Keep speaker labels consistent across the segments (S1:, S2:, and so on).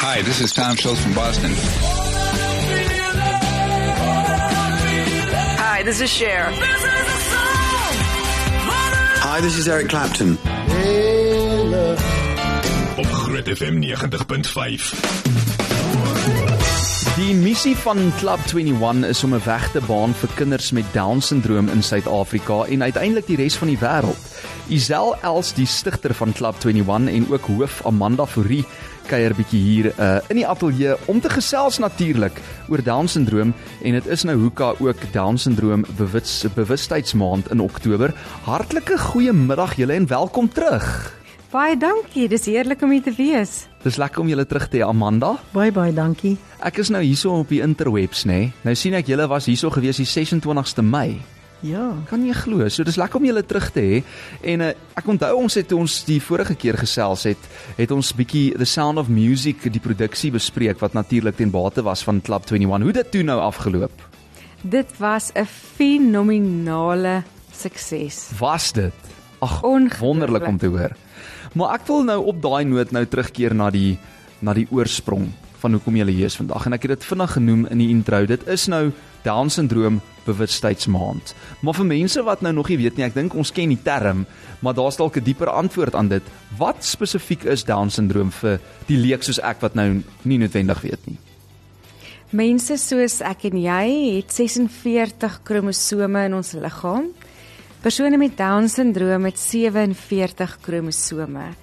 S1: Hi, this is Tom Schultz from Boston.
S2: Hi, this is Cher.
S3: Hi, this is Eric Clapton.
S4: op Groot FM 90.5.
S5: Die missie van Club 21 is om 'n weg te baan vir kinders met Down-sindroom in Suid-Afrika en uiteindelik die res van die wêreld. Isel Els, die stigter van Club 21 en ook hoof Amanda Fourie, kuier bietjie hier uh, in die ateljee om te gesels natuurlik oor Down-sindroom en dit is nou hoeka ook Down-sindroom bewus bewustheidsmaand in Oktober. Hartlike goeiemiddag julle en welkom terug.
S6: Baie dankie, dis heerlik om hier te wees.
S5: Dis lekker om julle terug te hê Amanda.
S6: Baie baie dankie.
S5: Ek is nou hierso op die interwebs nê. Nee. Nou sien ek julle was hierso gewees die 26ste Mei.
S6: Ja.
S5: Kan jy glo? So dis lekker om julle terug te hê. En uh, ek onthou ons het ons die vorige keer gesels het, het ons bietjie The Sound of Music die produksie bespreek wat natuurlik ten bate was van Club 21. Hoe dit toe nou afgeloop?
S6: Dit was 'n fenominale sukses.
S5: Was dit? Ag, wonderlik om te hoor. Maar ek wil nou op daai noot nou terugkeer na die na die oorsprong van hoekom jy hier is vandag en ek het dit vinnig genoem in die intro. Dit is nou Down syndroom bewustheidsmaand. Maar vir mense wat nou nog nie weet nie, ek dink ons ken die term, maar daar's dalk 'n dieper antwoord aan dit. Wat spesifiek is Down syndroom vir die leek soos ek wat nou nie noodwendig weet nie?
S6: Mense soos ek en jy het 46 kromosome in ons liggaam. Persone met Down syndroom het 47 kromosome.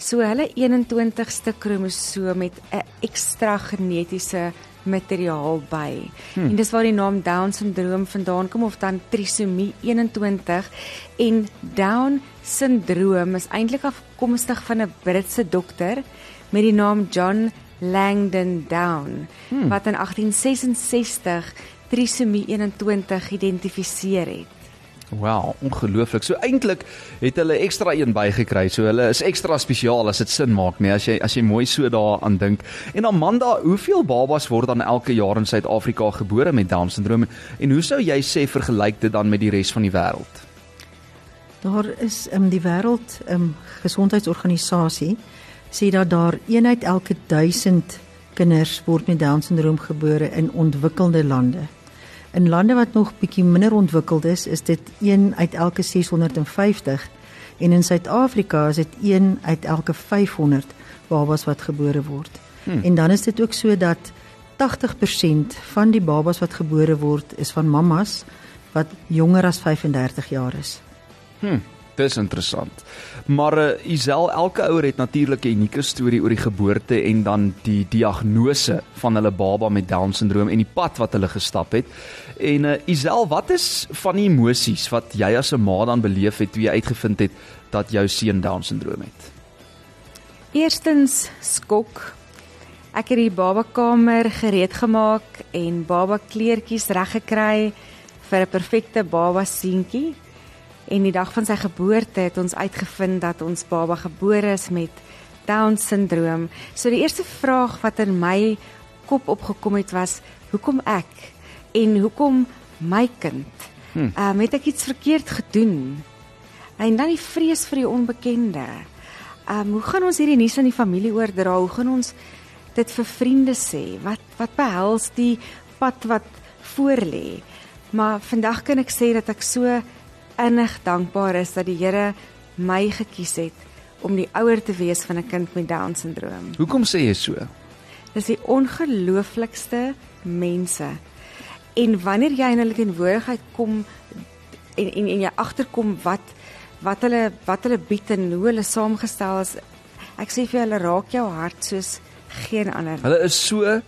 S6: So hulle 21ste kromosoom het 'n ekstra genetiese materiaal by. Hmm. En dis waar die naam Down syndroom vandaan kom of dan trisomie 21 en Down syndroom is eintlik afkomstig van 'n Britse dokter met die naam John Langdon Down hmm. wat in 1866 trisomie 21 geïdentifiseer het.
S5: Wow, ongelooflik. So eintlik het hulle ekstra een bygekry. So hulle is ekstra spesiaal as dit sin maak, nee, as jy as jy mooi so daaraan dink. En Amanda, hoeveel babas word dan elke jaar in Suid-Afrika gebore met Down syndroom en hoe sou jy sê vergelyk dit dan met die res van die wêreld?
S7: Daar is um, die wêreld um, gesondheidsorganisasie sê dat daar een uit elke 1000 kinders word met Down syndroom gebore in ontwikkelde lande. In lande wat nog bietjie minder ontwikkeld is, is dit 1 uit elke 650 en in Suid-Afrika is dit 1 uit elke 500 babas wat gebore word. Hmm. En dan is dit ook so dat 80% van die babas wat gebore word is van mammas wat jonger as 35 jaar is.
S5: Hm, dis interessant. Maar uh, Isel, elke ouer het natuurlik 'n unieke storie oor die geboorte en dan die diagnose van hulle baba met Down syndroom en die pad wat hulle gestap het. En uh, Isel, wat is van die emosies wat jy as 'n ma dan beleef het toe jy uitgevind het dat jou seun Down syndroom het?
S6: Eerstens skok. Ek het die babakamer gereed gemaak en baba kleertjies reggekry vir 'n perfekte baba seentjie. En die dag van sy geboorte het ons uitgevind dat ons baba gebore is met Down syndroom. So die eerste vraag wat in my kop opgekom het was, hoekom ek en hoekom my kind? Hm. Um, het ek iets verkeerd gedoen? En dan die vrees vir die onbekende. Um, hoe gaan ons hierdie nuus aan die familie oordra? Hoe gaan ons dit vir vriende sê? Wat wat behels die pad wat voorlê? Maar vandag kan ek sê dat ek so innig dankbaar is dat die Here my gekies het om die ouer te wees van 'n kind met Down syndroom.
S5: Hoekom sê jy so?
S6: Dis die ongelooflikste mense. En wanneer jy in hulle teenwoordigheid kom en en, en jy agterkom wat wat hulle wat hulle bied en hoe hulle saamgestel is, ek sê vir hulle raak jou hart soos geen ander.
S5: Hulle is so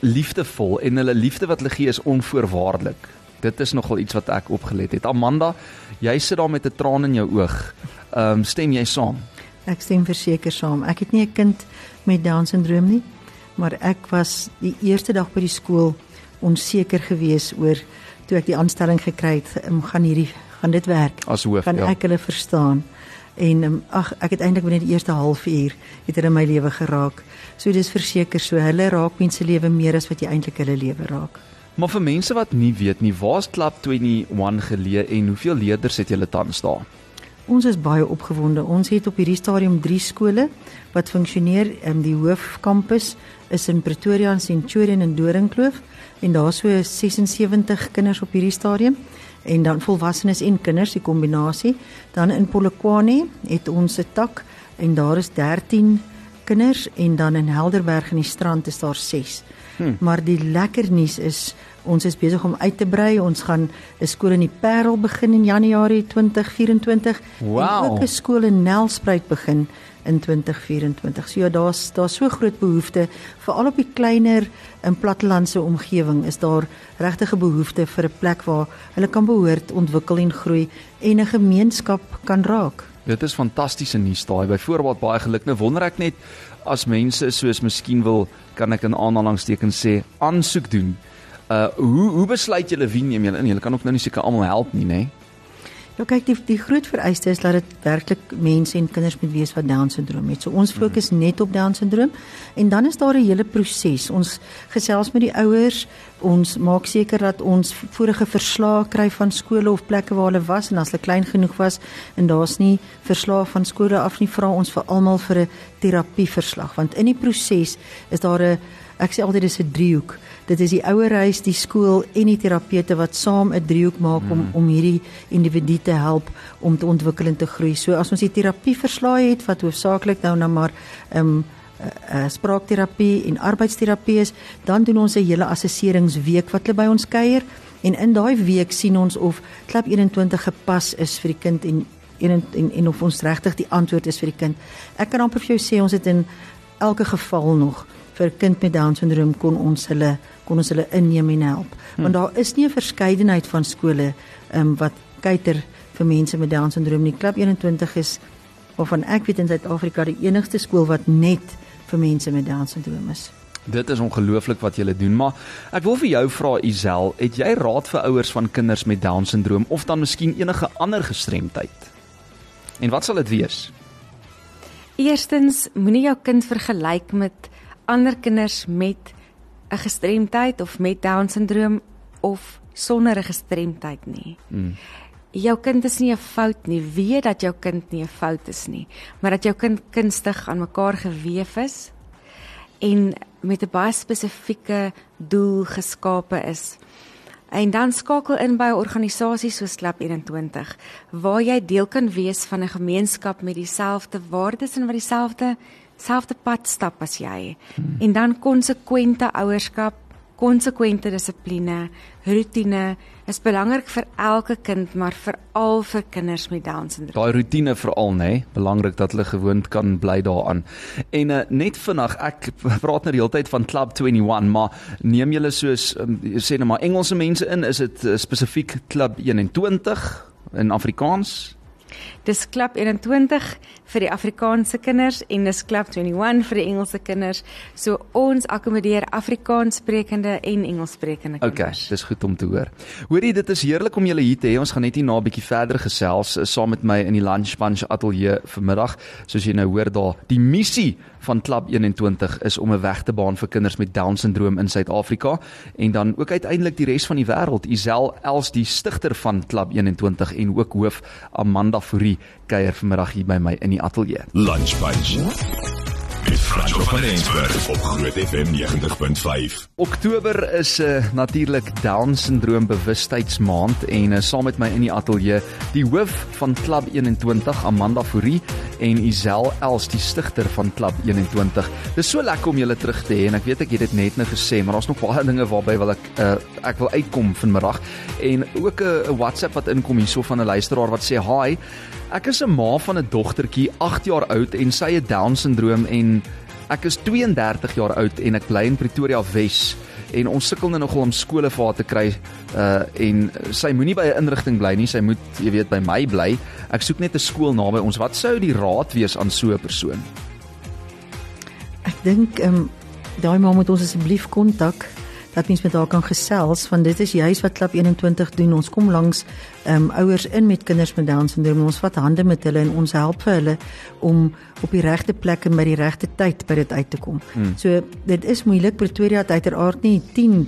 S5: liefdevol en hulle liefde wat hulle gee is onvoorwaardelik. Dit is nogal iets wat ek opgelet het. Amanda, jy sit daar met 'n traan in jou oog. Ehm um, stem jy saam?
S7: Ek stem verseker saam. Ek het nie 'n kind met Down syndroom nie, maar ek was die eerste dag by die skool onseker geweest oor toe ek die aanstelling gekry het, um, gaan hierdie gaan dit werk?
S5: As hoof,
S7: kan
S5: ja.
S7: ek hulle verstaan? En um, ag, ek het eintlik binne die eerste halfuur het hulle my lewe geraak. So dis verseker so, hulle raak mense lewe meer as wat jy eintlik hulle lewe raak.
S5: Maar vir mense wat nie weet nie, waar's Club 21 geleë en hoeveel leerders het julle tans daar?
S7: Ons is baie opgewonde. Ons het op hierdie stadium 3 skole wat funksioneer. Um, die hoofkampus is in Pretoria en Centurion en Doringkloof en daar so 76 kinders op hierdie stadium en dan volwassenes en kinders die kombinasie. Dan in Polokwane het ons 'n tak en daar is 13 kinders en dan in Helderberg in die strand is daar 6. Hmm. Maar die lekker nuus is ons is besig om uit te brei. Ons gaan 'n skool in die Parel begin in Januarie 2024
S5: wow.
S7: en ook 'n skool in Nelspruit begin in 2024. So ja, daar's daar's so groot behoefte veral op die kleiner in plattelandse omgewing is daar regtig 'n behoefte vir 'n plek waar hulle kan behoort, ontwikkel en groei en 'n gemeenskap kan raak.
S5: Dit is fantastiese nuus daai. Byvoorbeeld baie geluk. Nou wonder ek net as mense soos miskien wil kan ek in aanhalingstekens sê aansoek doen. Uh hoe hoe besluit julle wie neem julle in? Julle kan ook nou nie seker almal help nie, nê? Nee?
S7: Ja kyk die die groot vereiste is dat dit werklik mense en kinders moet wees wat down syndroom het. So ons mhm. fokus net op down syndroom en dan is daar 'n hele proses. Ons gesels met die ouers, ons maak seker dat ons vorige verslae kry van skole of plekke waar hulle was en as hulle klein genoeg was en daar's nie verslae van skole af nie, vra ons vir almal vir 'n terapieverslag want in die proses is daar 'n ek sê altyd dis 'n driehoek dit is die ouerhuis, die skool en die terapeute wat saam 'n driehoek maak om mm. om hierdie individu te help om te ontwikkel en te groei. So as ons die terapie verslae het wat hoofsaaklik nou nou maar ehm um, uh, uh, spraakterapie en arbeidsterapie is, dan doen ons 'n hele assesseringsweek wat hulle by ons kuier en in daai week sien ons of klap 21 gepas is vir die kind en en en, en of ons regtig die antwoord is vir die kind. Ek kan amper vir jou sê ons het in elke geval nog vir 'n kind met down syndroom kon ons hulle kon ons hulle inneem en help. Hmm. Want daar is nie 'n verskeidenheid van skole um, wat kuiter vir mense met down syndroom nie. Klub 21 is waarvan ek weet in Suid-Afrika die enigste skool wat net vir mense met down syndroom is.
S5: Dit is ongelooflik wat julle doen, maar ek wil vir jou vra Isel, het jy raad vir ouers van kinders met down syndroom of dan miskien enige ander gestremdheid? En wat sal dit wees?
S6: Eerstens, moenie jou kind vergelyk met ander kinders met 'n gestremdheid of met down syndroom of sonder 'n gestremdheid nie. Mm. Jou kind is nie 'n fout nie. Weet dat jou kind nie 'n fout is nie, maar dat jou kind kunstig aan mekaar gewewe is en met 'n baie spesifieke doel geskape is. En dan skakel in by 'n organisasie soos Klap 21 waar jy deel kan wees van 'n gemeenskap met dieselfde waardes en wat dieselfde selfde pad stap as jy. Hmm. En dan konsekwente ouerskap, konsekwente dissipline, rotine is belangrik vir elke kind, maar veral vir kinders met down syndroom.
S5: Daai rotine veral nê, nee, belangrik dat hulle gewoond kan bly daaraan. En uh, net vinnig, ek praat nou die hele tyd van Club 21, maar neem julle soos um, sê net maar Engelse mense in, is dit uh, spesifiek Club 21 in Afrikaans?
S6: Dis Klap 21 vir die Afrikaanse kinders en dis Klap 21 vir die Engelse kinders. So ons akkommodeer Afrikaanssprekende en Engelssprekende
S5: kinders. Okay, dis goed om te hoor. Hoorie, dit is heerlik om julle hier te hê. Ons gaan net hier na 'n bietjie verder gesels uh, saam met my in die Lunch Bunch ateljee vanmiddag. Soos jy nou hoor daar, die missie van Klap 21 is om 'n weg te baan vir kinders met Down syndroom in Suid-Afrika en dan ook uiteindelik die res van die wêreld. Isel Els die stigter van Klap 21 en ook hoof Amanda Fourie kuier vanmiddag hier by my in die ateljee.
S4: Lunch Bunch. Franco van Eensberg op Groot FM 90.5.
S5: Oktober is 'n uh, eh, natuurlik Down syndroom bewustheidsmaand en uh, saam met my in die ateljee die hoof van Klub 21 Amanda Fourie en Isel Els die stigter van Klub 21. Dis so lekker om julle terug te hê en ek weet ek het dit net nou gesê maar daar's nog baie dinge waarby wil ek uh, ek wil uitkom vanmiddag en ook 'n uh, WhatsApp wat inkom hierso van 'n luisteraar wat sê hi Ek is 'n ma van 'n dogtertjie 8 jaar oud en sy het down syndroom en ek is 32 jaar oud en ek bly in Pretoria Wes en ons sukkel nou nogal om skole vir haar te kry uh en sy moenie by 'n inrigting bly nie sy moet jy weet by my bly. Ek soek net 'n skool naby ons. Wat sou die raad wees aan so 'n persoon?
S7: Ek dink ehm um, daai ma moet ons asseblief kontak dat mens met haar kan gesels want dit is juist wat klap 21 doen ons kom langs ehm um, ouers in met kinders met down syndroom ons vat hande met hulle en ons help vir hulle om op die regte plek en by die regte tyd by dit uit te kom. Hmm. So dit is moeilik Pretoria het uiteraard nie 10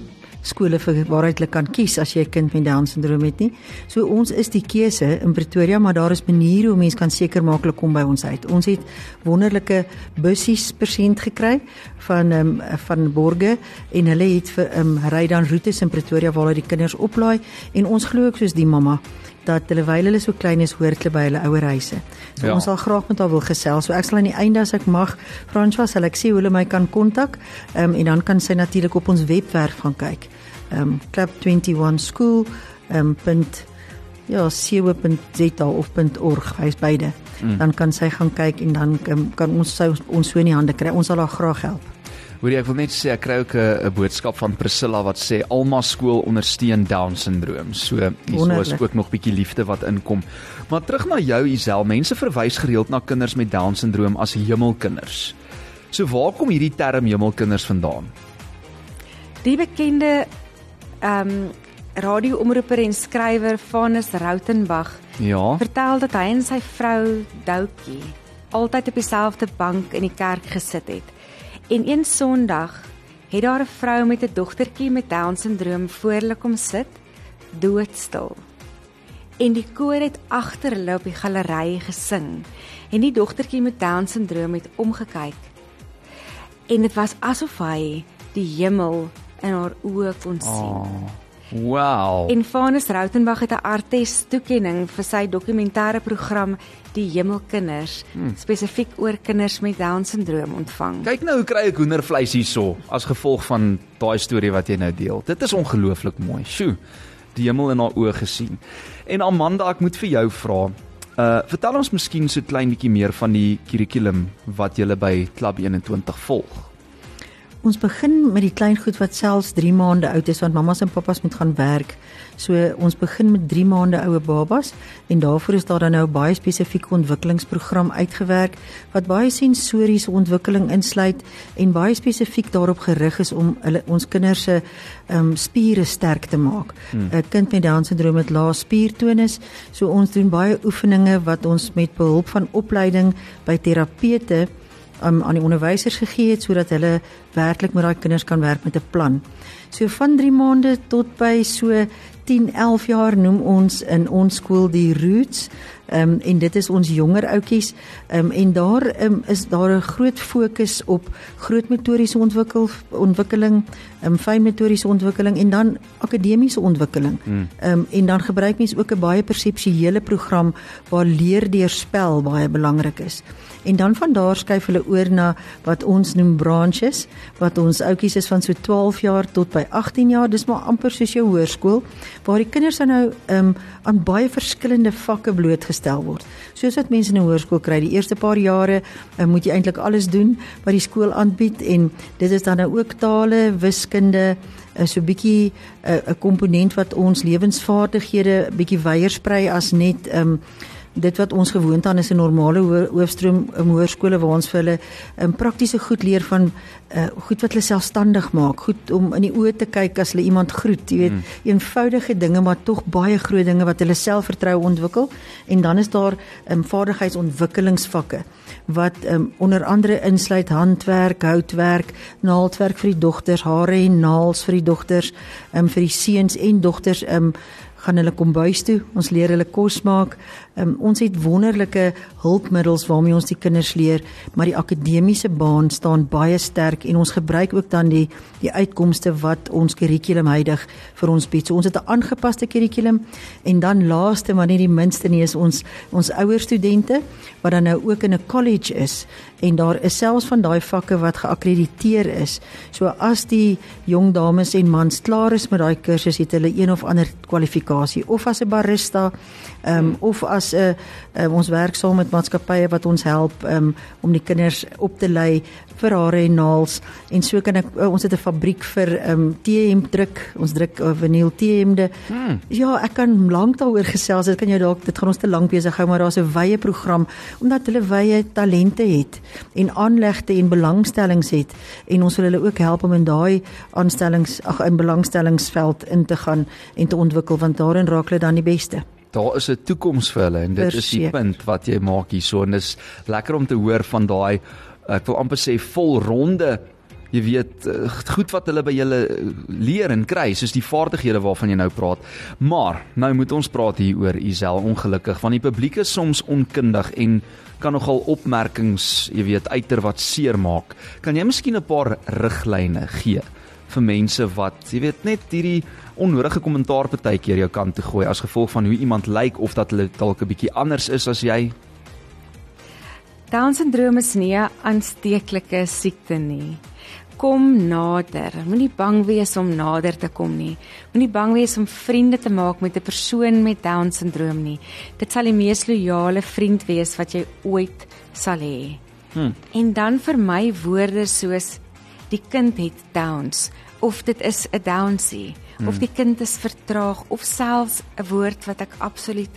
S7: skole vir waaruit hulle kan kies as jy 'n kind met down syndroom het nie. So ons is die keuse in Pretoria, maar daar is maniere hoe mense kan seker maak hulle kom by ons uit. Ons het wonderlike bussies persent gekry van um, van Borge en hulle het vir um, ry dan roetes in Pretoria waar hulle die kinders oplaai en ons glo ook soos die mamma dat terwyl hulle so klein is, hoort hulle by hulle ouer huise. So ja. ons sal graag met haar wil gesels. So ek sal aan die einde as ek mag, François, sal ek sê hoe hulle my kan kontak. Ehm um, en dan kan sy natuurlik op ons webwerf gaan kyk. Ehm um, club21 school ehm um, punt ja, co.za of .org, hy's beide. Mm. Dan kan sy gaan kyk en dan kan, kan ons sy, ons so in die hande kry. Ons sal haar graag help.
S5: Hoorie, ek wil net sê ek kry ook 'n boodskap van Priscilla wat sê Alma skool ondersteun down syndroom. So hier is ook nog bietjie liefde wat inkom. Maar terug na jou Isel, mense verwys gereeld na kinders met down syndroom as hemelkinders. So waar kom hierdie term hemelkinders vandaan?
S6: Die bekende ehm um, radioomroeper en skrywer Vanus Rautenbach
S5: Ja.
S6: vertel dat hy en sy vrou Doukie altyd op dieselfde bank in die kerk gesit het. En een Sondag het daar 'n vrou met 'n dogtertjie met Down syndroom voor hulle kom sit, doodstil. En die koor het agter hulle op die galery gesing. En die dogtertjie met Down syndroom het omgekyk. En dit was asof hy die hemel in haar oë kon sien.
S5: Oh, wow.
S6: En Vanus Rautenbach het 'n artes toekenning vir sy dokumentêre program Die Hemelkinders, hmm. spesifiek oor kinders met Down syndroom ontvang.
S5: Kyk nou hoe kry ek hoendervleis hierso as gevolg van daai storie wat jy nou deel. Dit is ongelooflik mooi. Sjoe. Die hemel in haar oë gesien. En Amanda, ek moet vir jou vra. Uh vertel ons miskien so klein bietjie meer van die kurrikulum wat jy by Klub 21 volg.
S7: Ons begin met die klein goed wat selfs 3 maande oud is want mammas en pappas moet gaan werk. So ons begin met 3 maande oue babas en daarvoor is daar dan nou 'n baie spesifieke ontwikkelingsprogram uitgewerk wat baie sensoriese ontwikkeling insluit en baie spesifiek daarop gerig is om hulle ons kinders se um, spiere sterk te maak. 'n hmm. Kind met Down syndroom het lae spiertonus, so ons doen baie oefeninge wat ons met behulp van opleiding by terapeute um, aan die onderwysers gegee het sodat hulle werklik met daai kinders kan werk met 'n plan. So van 3 maande tot by so 10, 11 jaar noem ons in ons skool die roots. Ehm um, en dit is ons jonger ouetjies. Ehm um, en daar um, is daar 'n groot fokus op groot motoriese ontwikkel ontwikkeling, ehm um, fyn motoriese ontwikkeling en dan akademiese ontwikkeling. Ehm um, en dan gebruik mense ook 'n baie perseptuele program waar leer deur spel baie belangrik is. En dan van daar skuif hulle oor na wat ons noem branches, wat ons ouetjies is van so 12 jaar tot by 18 jaar, dis maar amper soos jou hoërskool, waar die kinders dan nou um, aan baie verskillende vakke blootgestel word. Soos wat mense in 'n hoërskool kry, die eerste paar jare um, moet jy eintlik alles doen wat die skool aanbied en dit is dan nou ook tale, wiskunde, uh, so 'n bietjie 'n uh, komponent wat ons lewensvaardighede bietjie wyeer sprei as net um, dit wat ons gewoond aan is 'n normale ho- hoofstroom um, hoërskole waar ons vir hulle um, praktiese goed leer van uh, goed wat hulle selfstandig maak, goed om in die oë te kyk as hulle iemand groet, jy weet, mm. eenvoudige dinge maar tog baie groot dinge wat hulle selfvertroue ontwikkel. En dan is daar um, vaardigheidsontwikkelingsvakke wat um, onder andere insluit handwerk, houtwerk, naaldwerk vir die dogters, hare en naels vir die dogters, um, vir die seuns en dogters um, gaan hulle kombuis toe. Ons leer hulle kos maak. Um, ons het wonderlike hulpmiddels waarmee ons die kinders leer, maar die akademiese baan staan baie sterk en ons gebruik ook dan die die uitkomste wat ons kurrikulum huidig vir ons bied. So ons het 'n aangepaste kurrikulum en dan laaste maar nie die minste nie is ons ons ouer studente wat dan nou ook in 'n college is en daar is selfs van daai vakke wat geakkrediteer is. So as die jong dames en mans klaar is met daai kursus het hulle een of ander kwalifikasie of as 'n barista um, of as 'n um, ons werk saam met maatskappye wat ons help um, om die kinders op te lei vir hare en naels. En so kan ek uh, ons het 'n fabriek vir um, T-hemp druk ons druk uh, vinyl T-hemde hmm. ja ek kan lank daaroor gesels dit kan jou dalk dit gaan ons te lank besig hou maar daar's 'n wye program omdat hulle wye talente het en aanlegte en belangstellings het en ons wil hulle ook help om in daai aanstellings ag in belangstellingsveld in te gaan en te ontwikkel want daarin raak hulle dan die beste
S5: Daar is 'n toekoms vir hulle en dit is die punt wat jy maak hierso en dis lekker om te hoor van daai ek wil amper sê volronde jy weet uh, goed wat hulle by julle uh, leer en kry, soos die vaardighede waarvan jy nou praat. Maar nou moet ons praat hier oor Isel ongelukkig want die publiek is soms onkundig en kan nogal opmerkings, jy weet, uiter wat seermaak. Kan jy miskien 'n paar riglyne gee vir mense wat, jy weet, net hierdie onnodige kommentaar partykeer jou kant toe gooi as gevolg van hoe iemand lyk of dat hulle dalk 'n bietjie anders is as jy?
S6: Down-sindroom is nie 'n aansteeklike siekte nie. Kom nader. Moenie bang wees om nader te kom nie. Moenie bang wees om vriende te maak met 'n persoon met Down-sindroom nie. Dit sal die mees loyale vriend wees wat jy ooit sal hê. Hmm. En dan vir my woorde soos die kind het Downs of dit is 'n Downsie hmm. of die kind is vertraag of selfs 'n woord wat ek absoluut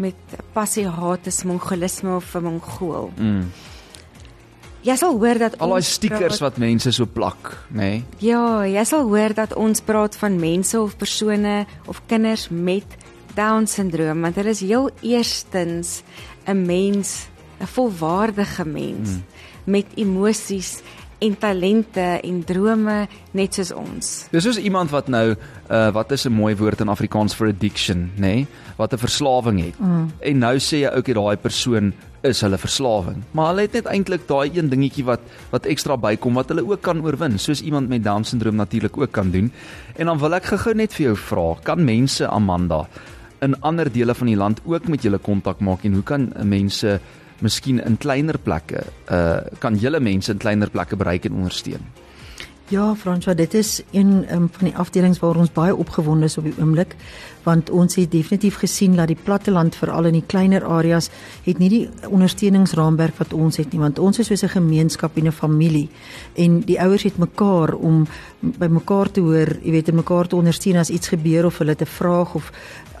S6: met passie haat is mongolisme of 'n mongool. Mm. Jy sal hoor dat
S5: al daai stickers praat, wat mense so plak, nê? Nee?
S6: Ja, jy sal hoor dat ons praat van mense of persone of kinders met down syndroom want hulle is heel eerstens 'n mens, 'n volwaardige mens mm. met emosies en talente en drome net soos ons.
S5: Dis soos iemand wat nou uh wat is 'n mooi woord in Afrikaans vir addiction, nê? Nee? Wat 'n verslawing het. Mm. En nou sê jy dat daai persoon is hulle verslawing. Maar hulle het net eintlik daai een dingetjie wat wat ekstra bykom wat hulle ook kan oorwin, soos iemand met down syndroom natuurlik ook kan doen. En dan wil ek gou-gou net vir jou vra, kan mense Amanda in ander dele van die land ook met julle kontak maak en hoe kan mense miskien in kleiner plekke uh kan julle mense in kleiner plekke bereik en ondersteun.
S7: Ja, Franswa, dit is een um, van die afdelings waar ons baie opgewonde is op die oomblik, want ons het definitief gesien dat die platteland veral in die kleiner areas het nie die ondersteuningsraamwerk wat ons het nie, want ons is soos 'n gemeenskap en 'n familie en die ouers het mekaar om by mekaar te hoor, jy weet, mekaar te ondersteun as iets gebeur of hulle te vra of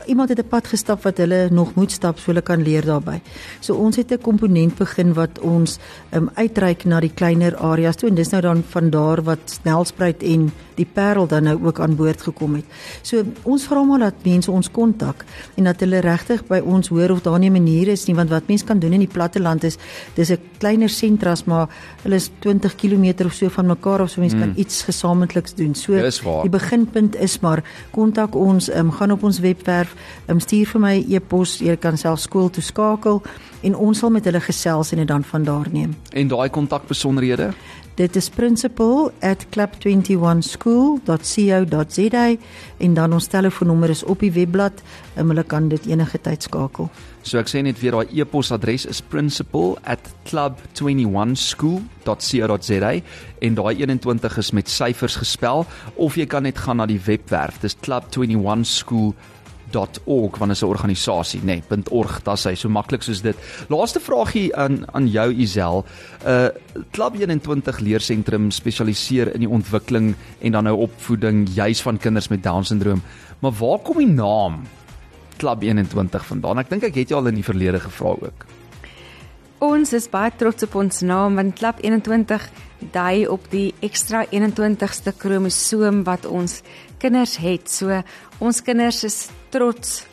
S7: iemand het 'n pad gestap wat hulle nog moet stap so hulle kan leer daarbey. So ons het 'n komponent begin wat ons um, uitreik na die kleiner areas toe en dis nou dan van daar wat Snelspruit en die Parel dan nou ook aan boord gekom het. So ons vra maar dat mense ons kontak en dat hulle regtig by ons hoor of daar nie 'n manier is nie want wat mense kan doen in die platte land is dis 'n kleiner sentras maar hulle is 20 km of so van mekaar of so mense mm. kan iets gesamentliks doen. So die beginpunt is maar kontak ons, um, gaan op ons webwerf um, stuur vir my e-pos, jy kan self skool toe skakel en ons sal met hulle gesels en dit dan van daar neem.
S5: En daai kontakbesonderhede?
S7: Dit is principal@club21school.co.za en dan ons telefoonnommer is op die webblad en hulle kan dit enige tyd skakel.
S5: So ek sê net weer daai e-posadres is principal@club21school.co.za en daai 21 is met syfers gespel of jy kan net gaan na die webwerf. Dis club21school .org want is 'n organisasie nê nee, .org dit is so maklik soos dit. Laaste vragie aan aan jou Isel. Uh Klub 21 leersentrum spesialiseer in die ontwikkeling en dan nou opvoeding juis van kinders met down syndroom. Maar waar kom die naam Klub 21 vandaan? Ek dink ek het jou al in die verlede gevra ook.
S6: Ons is baie trots op ons naam want Klub 21 dui op die ekstra 21ste kromosoom wat ons kinders het. So ons kinders is trots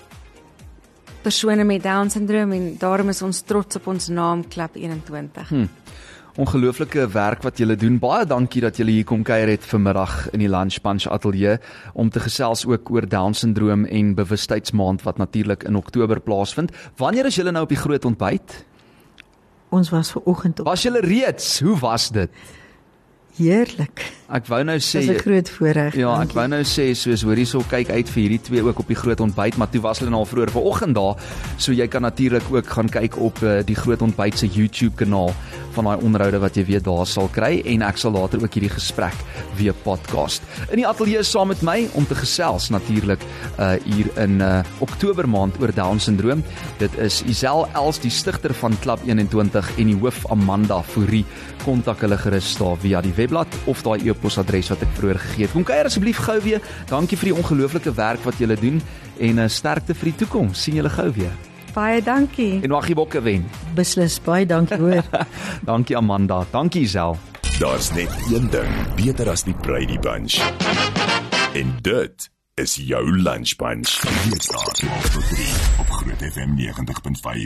S6: persone met down syndroom en daarom is ons trots op ons naam Klap 21. Hmm.
S5: Ongelooflike werk wat julle doen. Baie dankie dat julle hier kom kuier het vanmiddag in die Lunch Punch Ateljee om te gesels ook oor down syndroom en bewustheidsmaand wat natuurlik in Oktober plaasvind. Wanneer is julle nou op die groot ontbyt?
S7: Ons was ver oggend op.
S5: Was julle reeds? Hoe was dit?
S7: Heerlik.
S5: Ek wou nou sê
S7: Dis 'n groot voorreg.
S5: Ja, ek wou nou sê soos hoor hierso kyk uit vir hierdie twee ook op die groot ontbyt, maar toe was hulle nou al vroeër vanoggend daar. So jy kan natuurlik ook gaan kyk op uh, die groot ontbyt se YouTube kanaal van daai onderhoude wat jy weet daar sal kry en ek sal later ook hierdie gesprek weer podcast. In die ateljee saam met my om te gesels natuurlik uh hier in uh Oktober maand oor down syndroom. Dit is Isel Els die stigter van Klub 21 en die hoof Amanda Fourie. Kontak hulle gerus daar via die webblad of daai e-posadres wat ek vroeër gegee het. Kom kuier asseblief gou weer. Dankie vir die ongelooflike werk wat julle doen en uh, sterkte vir die toekoms. sien julle gou weer.
S6: Baie dankie.
S5: En wag jy bokke wen.
S7: Beslis baie dankie hoor.
S5: dankie Amanda. Dankie Isel.
S4: Daar's net een ding beter as die Brady Bunch. En dit is jou lunch bunch. Hier staan op Groot FM 90.5.